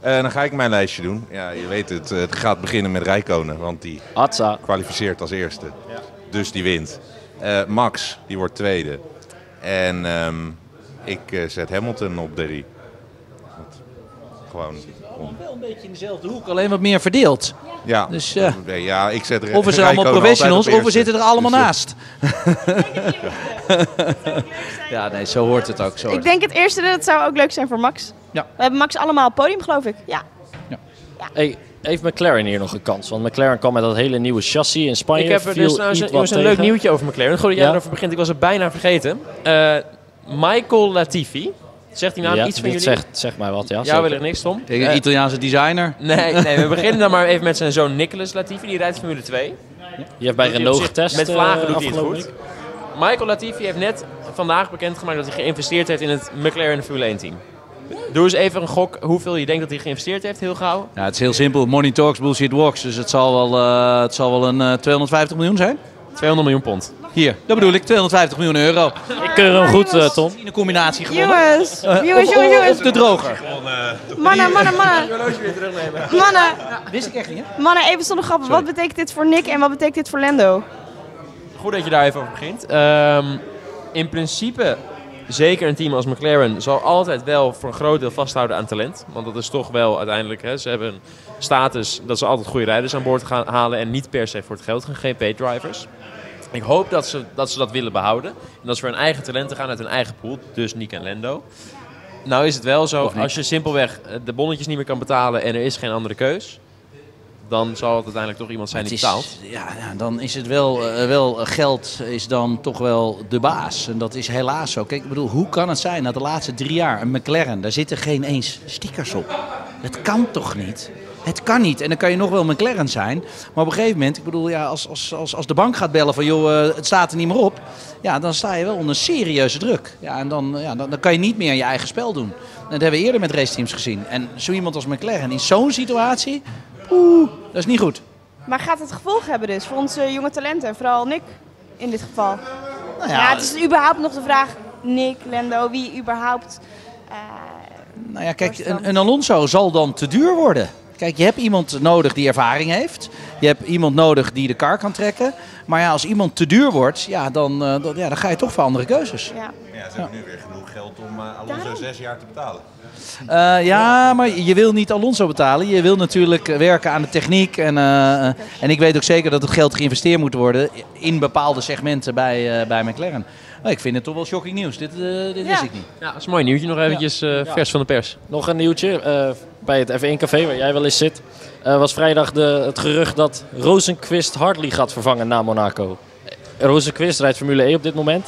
Eh, dan ga ik mijn lijstje doen. Ja, je weet het, het gaat beginnen met Rijkonen, want die kwalificeert als eerste. Dus die wint. Eh, Max, die wordt tweede. En ehm, ik eh, zet Hamilton op drie. Gewoon om. Wel een beetje in dezelfde hoek, alleen wat meer verdeeld. Ja, Dus, ja. Nee, ja ik zet Of we zijn allemaal professionals, of we zitten er allemaal Dus, eh, naast. *laughs* Ja, nee, zo hoort het ook. Zo Ik denk het eerste, dat zou ook leuk zijn voor Max. Ja. We hebben Max allemaal op het podium, geloof ik. Ja. Hey, heeft McLaren hier nog een kans? Want McLaren kwam met dat hele nieuwe chassis in Spanje. Ik heb er dus iets een, een leuk nieuwtje over McLaren. Goed dat jij Ja? erover begint. Ik was het bijna vergeten. Eh, Michael Latifi. Zegt die naam ja, iets van jullie? Zegt, zeg mij wat, ja. ja, zeker. wil ik niks, Tom? Tegen een Eh, Italiaanse designer. nee, nee, we beginnen dan maar even met zijn zoon Nicolas Latifi. Die rijdt Formule 2. Je hebt bij Doet hij Renault getest. Met eh, vlagen doet hij het afgelopen goed. Michael Latifi heeft net vandaag bekendgemaakt dat hij geïnvesteerd heeft in het McLaren Formule 1 team. Doe eens even een gok hoeveel je denkt dat hij geïnvesteerd heeft, heel gauw. Ja, het is heel simpel. Money talks, bullshit walks. Dus het zal wel, eh, het zal wel een eh, 250 miljoen zijn. 200 miljoen pond. Hier, dat bedoel ik. 250 miljoen euro. Ik keur hem goed, eh, Tom. In een combinatie gewonnen. Jongens, Eh, jongens, of- jongens, jongens. De droger. Mannen, mannen, mannen. Mannen, Wist ik echt niet, hè? mannen, even zonder grappen. Wat betekent dit voor Nick en wat betekent dit voor Lando? Goed dat je daar even over begint. Ehm, in principe, zeker een team als McLaren zal altijd wel voor een groot deel vasthouden aan talent. Want dat is toch wel uiteindelijk, hè, ze hebben een status dat ze altijd goede rijders aan boord gaan halen en niet per se voor het geld gaan GP-drivers. Ik hoop dat ze, dat ze dat willen behouden. En dat ze voor hun eigen talenten gaan uit hun eigen pool. Dus Nick en Lando. Nou is het wel zo, als je simpelweg eh, de bonnetjes niet meer kan betalen en er is geen andere keus. Dan zal het uiteindelijk toch iemand zijn die betaalt. Ja, ja, dan is het wel, eh, wel eh, geld is dan toch wel de baas. En dat is helaas zo. Kijk, ik bedoel, hoe kan het zijn dat de laatste drie jaar een McLaren, daar zitten geen eens stickers op. Het kan toch niet? Het kan niet. En dan kan je nog wel McLaren zijn. Maar op een gegeven moment, ik bedoel, ja, als, als, als, als de bank gaat bellen van joh, eh, het staat er niet meer op. Ja, dan sta je wel onder serieuze druk. Ja, en dan, ja, dan, dan kan je niet meer je eigen spel doen. En dat hebben we eerder met raceteams gezien. En zo iemand als McLaren in zo'n situatie, oeh, dat is niet goed. Maar gaat het gevolg hebben dus voor onze jonge talenten? Vooral Nick in dit geval. Nou Ja, het is überhaupt nog de vraag, Nick, Lando, wie überhaupt... eh, Nou ja, kijk, een, een Alonso zal dan te duur worden. Kijk, je hebt iemand nodig die ervaring heeft. Je hebt iemand nodig die de kar kan trekken. Maar ja, als iemand te duur wordt, ja, dan, eh, dan, ja, dan ga je toch voor andere keuzes. ja. Ja, ze hebben nu weer genoeg geld om eh, Alonso Daarom. zes jaar te betalen. Eh, ja, maar je wil niet Alonso betalen. Je wil natuurlijk werken aan de techniek. En, eh, en ik weet ook zeker dat het geld geïnvesteerd moet worden in bepaalde segmenten bij, eh, bij McLaren. Maar ik vind het toch wel shocking nieuws. Dit, eh, dit wist ik niet. Ja, dat is een mooi nieuwtje. Nog eventjes eh, vers van de pers. Nog een nieuwtje. eh, bij het F1 Café, waar jij wel eens zit, eh, was vrijdag de, het gerucht dat Rosenquist Hartley gaat vervangen na Monaco. Rosenquist rijdt Formule E op dit moment.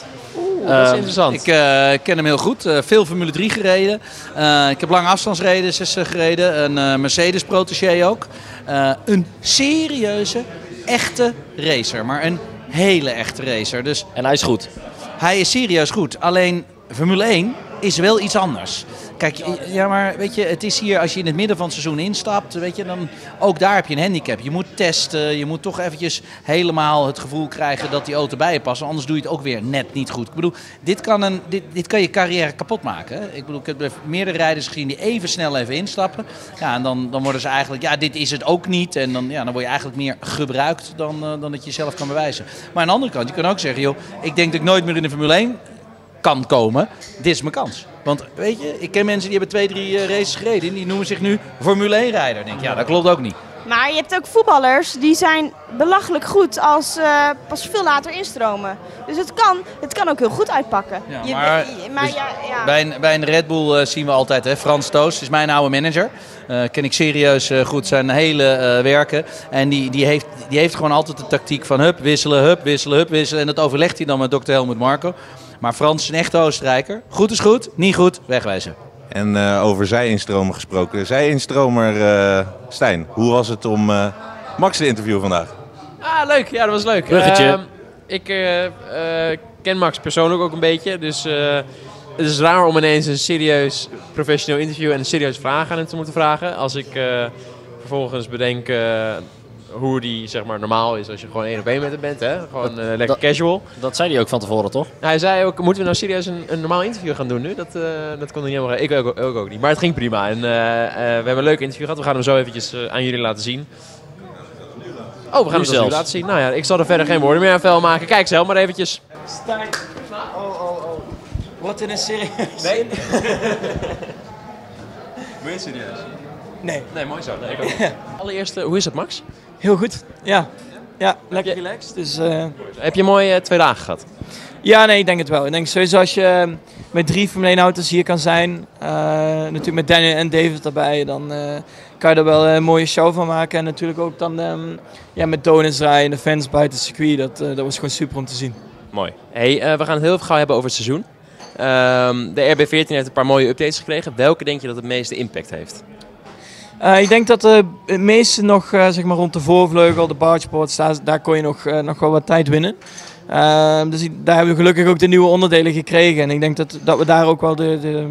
Dat is Ehm, interessant. Ik eh, ken hem heel goed. Eh, veel Formule 3 gereden. Eh, ik heb lange afstandsreden gereden. Een eh, Mercedes protégé ook. Eh, een serieuze, echte racer. Maar een hele echte racer. Dus En hij is goed. Hij is serieus goed. Alleen Formule 1 is wel iets anders. Kijk, ja, maar weet je, het is hier als je in het midden van het seizoen instapt, weet je, dan ook daar heb je een handicap. Je moet testen, je moet toch eventjes helemaal het gevoel krijgen dat die auto bij je past. Anders doe je het ook weer net niet goed. Ik bedoel, dit kan, een, dit, dit kan je carrière kapot maken. Ik bedoel, ik heb meerdere rijders gezien die even snel even instappen. Ja, en dan, dan worden ze eigenlijk, ja, dit is het ook niet. En dan, ja, dan word je eigenlijk meer gebruikt dan, eh, dan dat je jezelf kan bewijzen. Maar aan de andere kant, je kan ook zeggen, joh, ik denk dat ik nooit meer in de Formule 1 kan komen. Dit is mijn kans. Want weet je, ik ken mensen die hebben twee, drie eh, races gereden. En die noemen zich nu Formule 1-rijder. denk ja, dat klopt ook niet. Maar je hebt ook voetballers die zijn belachelijk goed als ze pas veel later instromen. Dus het kan, het kan ook heel goed uitpakken. Ja, Je- maar- je- maar dus ja, ja. Bij een, bij een Red Bull eh, zien we altijd, hè, Frans Toos is mijn oude manager. Ken ik serieus goed zijn hele werken. En die, die, heeft, die heeft gewoon altijd de tactiek van hup, wisselen, hup, wisselen, hup, wisselen. En dat overlegt hij dan met dokter Helmut Marco. Maar Frans is een echte Oostenrijker. Goed is goed, niet goed, wegwijzen. En eh, over zij-instromen gesproken. Zij-instromer eh, Stijn, hoe was het om eh, Max te interviewen vandaag? Ah, leuk. Ja, dat was leuk. Bruggetje. Ehm, ik eh, eh, ken Max persoonlijk ook een beetje. Dus eh, het is raar om ineens een serieus professioneel interview en een serieus vraag aan hem te moeten vragen. Als ik eh, vervolgens bedenk hoe die zeg maar, normaal is als je gewoon één op één met hem bent. Hè? Gewoon eh, lekker dat- casual. Dat zei hij ook van tevoren, toch? Hij zei ook, moeten we nou serieus een, een normaal interview gaan doen nu? Dat, eh, dat kon hij niet helemaal... Ik ook, ook, ook niet. Maar het ging prima. En eh, eh, we hebben een leuk interview gehad. We gaan hem zo eventjes aan jullie laten zien. Oh, we gaan Nu hem zelfs zelfs. laten zien. Nou ja, ik zal er verder geen woorden meer aan vuil maken. Kijk zelf maar eventjes. Stijn. Oh, oh, oh. Wat in een serieus? Nee. *laughs* Ben je serieus? Nee. Nee, mooi zo. Nee, ik ook. *laughs* Allereerst, hoe is het Max? Heel goed. Ja. Ja, lekker je- relaxed. Dus, eh, Heb je een mooie eh, twee dagen gehad? ja, nee, ik denk het wel. Ik denk sowieso als je met drie Formule 1 auto's hier kan zijn, eh, natuurlijk met Daniel en David erbij, dan eh, kan je er wel een mooie show van maken. En natuurlijk ook dan ehm, ja, met donuts draaien en de fans buiten het circuit. Dat, dat was gewoon super om te zien. Mooi. Hey, eh, we gaan het heel gauw hebben over het seizoen. Ehm, de RB14 heeft een paar mooie updates gekregen. Welke denk je dat het meeste impact heeft? Eh, ik denk dat het meeste nog eh, zeg maar rond de voorvleugel, de bargeboards, daar, daar kon je nog, eh, nog wel wat tijd winnen. Ehm, dus ik- daar hebben we gelukkig ook de nieuwe onderdelen gekregen. En ik denk dat, dat we daar ook wel de, de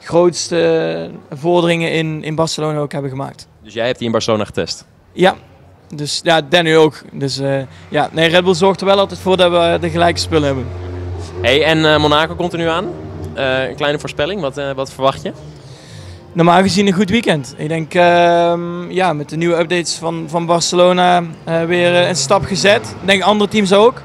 grootste vorderingen in, in Barcelona ook hebben gemaakt. Dus jij hebt die in Barcelona getest. Ja, dus ja, Danny ook. Dus ja, nee, Red Bull zorgt er wel altijd voor dat we de gelijke spullen hebben. Hey, en Monaco komt er nu aan. Een kleine voorspelling, wat, wat verwacht je? Normaal gezien een goed weekend. Ik denk ehm, ja, met de nieuwe updates van, van Barcelona eh, weer eh, een stap gezet. Ik denk andere teams ook.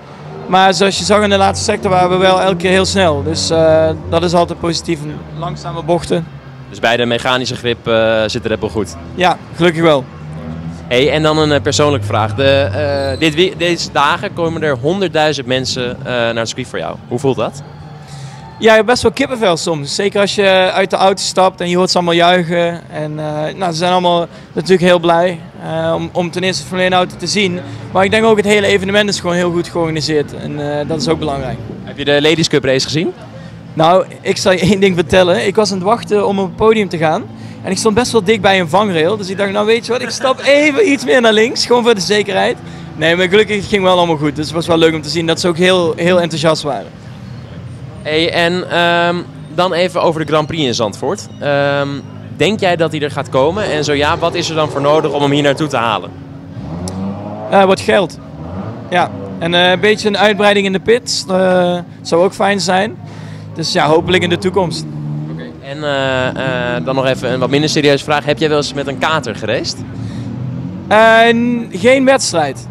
Maar zoals je zag in de laatste sector waren we wel elke keer heel snel. Dus eh, dat is altijd positief. Langzame bochten. Dus bij de mechanische grip zit de Red Bull goed. Ja, gelukkig wel. Hey, en dan een persoonlijke vraag. De, dit, deze dagen komen er 100.000 mensen naar het circuit voor jou. Hoe voelt dat? Ja, best wel kippenvel soms. Zeker als je uit de auto stapt en je hoort ze allemaal juichen. En eh, nou, ze zijn allemaal natuurlijk heel blij eh, om, om ten eerste Formule 1 auto te zien. Maar ik denk ook het hele evenement is gewoon heel goed georganiseerd. En eh, dat is ook belangrijk. Heb je de Ladies Cup race gezien? Nou, ik zal je *laughs* één ding vertellen. Ik was aan het wachten om op het podium te gaan. En ik stond best wel dik bij een vangrail. Dus ik dacht, nou weet je wat, ik stap *laughs* even iets meer naar links. Gewoon voor de zekerheid. Nee, maar gelukkig het ging wel allemaal goed. Dus het was wel leuk om te zien dat ze ook heel, heel enthousiast waren. Hey, en ehm, dan even over de Grand Prix in Zandvoort. Ehm, denk jij dat hij er gaat komen? En zo ja, wat is er dan voor nodig om hem hier naartoe te halen? Eh, wat geld. Ja, en eh, een beetje een uitbreiding in de pits. eh, zou ook fijn zijn. Dus ja, hopelijk in de toekomst. En dan nog even een wat minder serieuze vraag. Heb jij wel eens met een kater gereisd? En geen wedstrijd.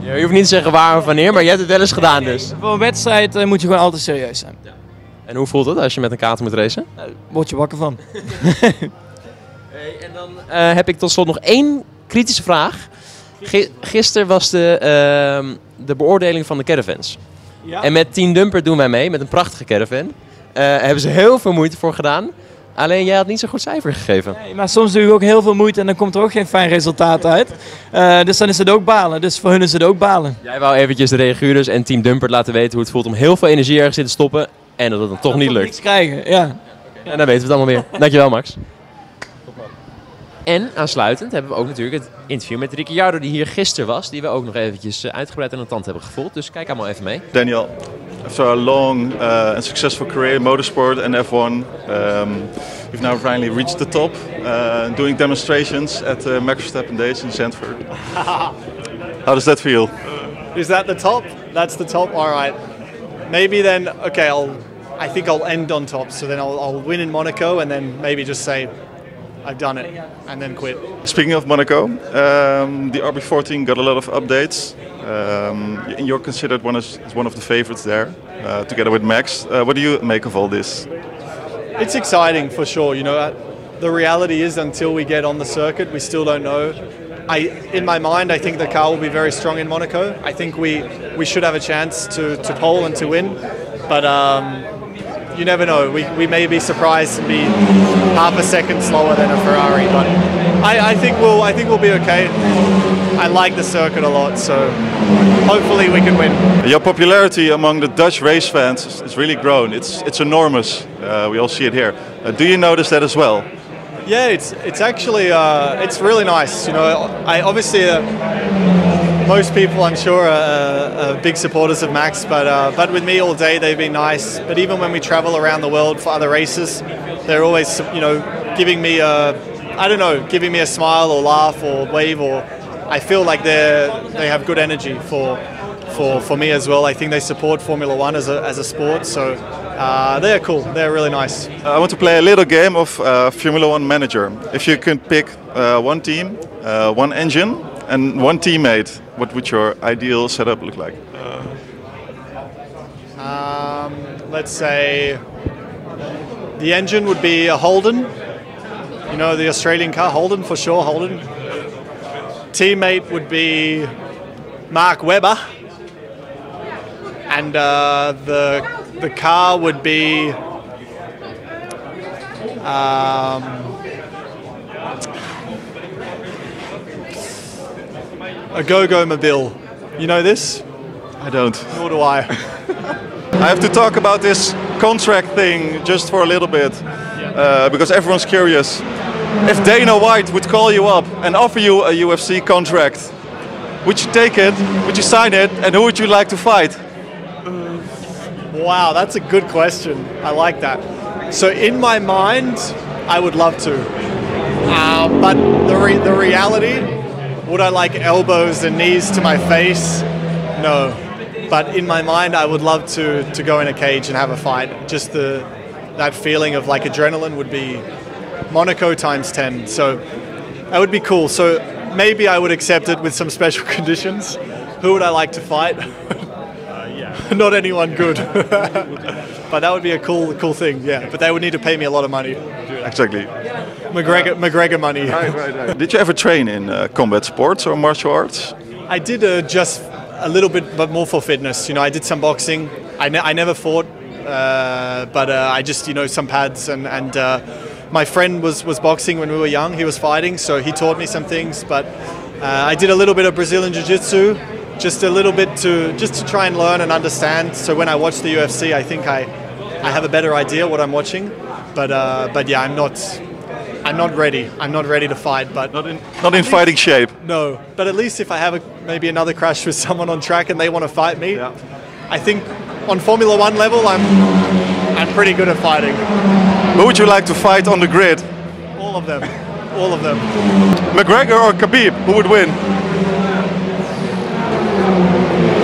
Je hoeft niet te zeggen waar of wanneer, maar je hebt het wel eens gedaan dus. Voor een wedstrijd eh, moet je gewoon altijd serieus zijn. En hoe voelt het als je met een kater moet racen? Word je wakker van. *laughs* en dan eh, heb ik tot slot nog één kritische vraag. Gi- gisteren was de, ehm, de beoordeling van de caravans. Ja. En met Team Dumper doen wij mee, met een prachtige caravan. Eh hebben ze heel veel moeite voor gedaan. Alleen jij had niet zo'n goed cijfer gegeven. Nee, maar soms doe je ook heel veel moeite en dan komt er ook geen fijn resultaat uit. Eh, dus dan is het ook balen. Dus voor hun is het ook balen. Jij wou eventjes de reaguurders en Team Dumper laten weten hoe het voelt om heel veel energie ergens in te stoppen. En dat het dan toch niet lukt. Niks krijgen, ja. En dan weten we het allemaal weer. Dankjewel Max. En aansluitend hebben we ook natuurlijk het interview met Ricciardo die hier gisteren was. Die we ook nog eventjes eh, uitgebreid aan de tand hebben gevoeld. Dus kijk allemaal even mee. Daniel, after a long uh, and successful career in motorsport and F1, um, you've now finally reached the top, uh, doing demonstrations at uh, Max Verstappen Days in Zandvoort. *laughs* How does that feel? Is that the top? That's the top. All right. Maybe then. Okay, I'll. I think I'll end on top. So then I'll, I'll win in Monaco, and then maybe just say, I've done it, and then quit. Speaking of Monaco, um, the RB14 got a lot of updates. Um, you're considered one as one of the favorites there, uh, together with Max. Uh, what do you make of all this? It's exciting for sure. You know, uh, the reality is until we get on the circuit, we still don't know I, in my mind, I think the car will be very strong in Monaco. I think we we should have a chance to, to pole and to win, but um, you never know. We, we may be surprised and be half a second slower than a Ferrari, but I, I think we'll I think we'll be okay. I like the circuit a lot, so hopefully we can win. Your popularity among the Dutch race fans is- is really grown. It's it's enormous. Uh, we all see it here. Uh, do you notice that as well? Yeah, it's it's actually uh, it's really nice. You know, I obviously uh, most people I'm sure are, are big supporters of Max, but uh, but with me all day they've been nice. But even when we travel around the world for other races, they're always you know giving me a I don't know giving me a smile or laugh or wave or I feel like they they have good energy for. For, for me as well, I think they support Formula One as a, as a sport, so uh, they're cool. They're really nice. Uh, I want to play a little game of uh, Formula One manager. If you could pick uh, one team, uh, one engine, and one teammate, what would your ideal setup look like? Um, let's say the engine would be a Holden. You know, the Australian car, Holden for sure, Holden. Teammate would be Mark Webber. And uh, the, the car would be. Um, a Go-Go Mobile. You know this? I don't. Nor do I. *laughs* I have to talk about this contract thing just for a little bit, uh, because everyone's curious. If Dana White would call you up and offer you a UFC contract, would you take it? Would you sign it? And who would you like to fight? Wow, that's a good question. I like that. So in my mind, I would love to, uh, but the re- the reality, would I like elbows and knees to my face? No. But in my mind, I would love to to go in a cage and have a fight. Just the that feeling of like adrenaline would be Monaco times ten. So that would be cool. So maybe I would accept it with some special *laughs* conditions. Who would I like to fight? *laughs* Not anyone good. *laughs* but that would be a cool, cool thing. Yeah. But they would need to pay me a lot of money. Exactly. McGregor, McGregor money. Did you ever train in uh, combat sports or martial arts? I did uh, just a little bit, but more for fitness. You know, I did some boxing. I, ne- I never fought, uh, but uh, I just you know some pads and and uh, my friend was was boxing when we were young. He was fighting, so he taught me some things. But uh, I did a little bit of Brazilian jiu-jitsu, just a little bit to just to try and learn and understand. So when I watch the UFC, I think I I have a better idea what I'm watching. But uh, but yeah, I'm not. I'm not ready. I'm not ready to fight, but not in not in fighting shape. No, but at least if I have a, maybe another crash with *laughs* someone on track and they want to fight me, I think on Formula One level, I'm I'm pretty good at fighting. Who would you like to fight on the grid? All of them, all of them. McGregor or Khabib? Who would win?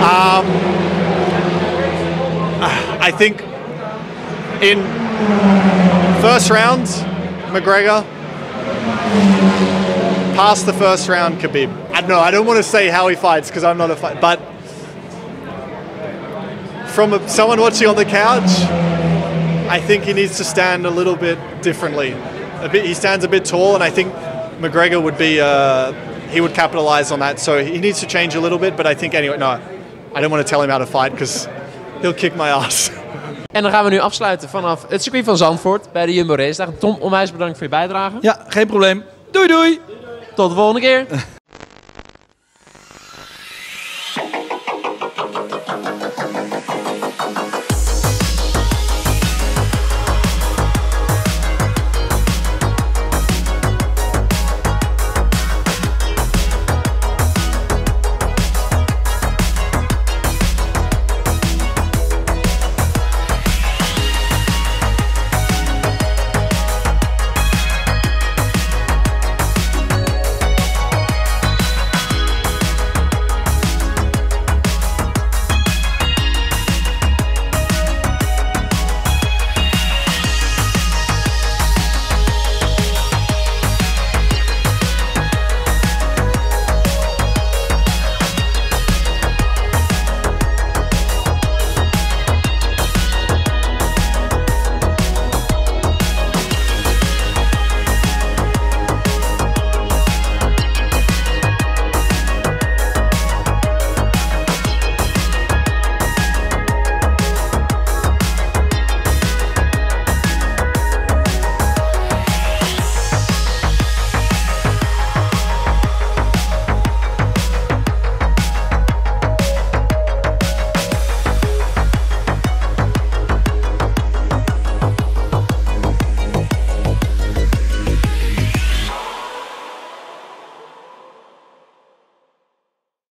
Um, I think in first round, McGregor. Past the first round, Khabib. I don't know. I don't want to say how he fights because I'm not a fight, but from a, someone watching on the couch, I think he needs to stand a little bit differently. A bit, he stands a bit tall, and I think McGregor would be uh, he would capitalize on that. So he needs to change a little bit. But I think anyway, no, I don't want to tell him how to fight because he'll kick my *laughs* ass. En dan gaan we nu afsluiten vanaf het circuit van Zandvoort bij de Jumbo Race Dag. Tom, onwijs bedankt voor je bijdrage. Ja, geen probleem. Doei doei! Tot de volgende keer. *laughs*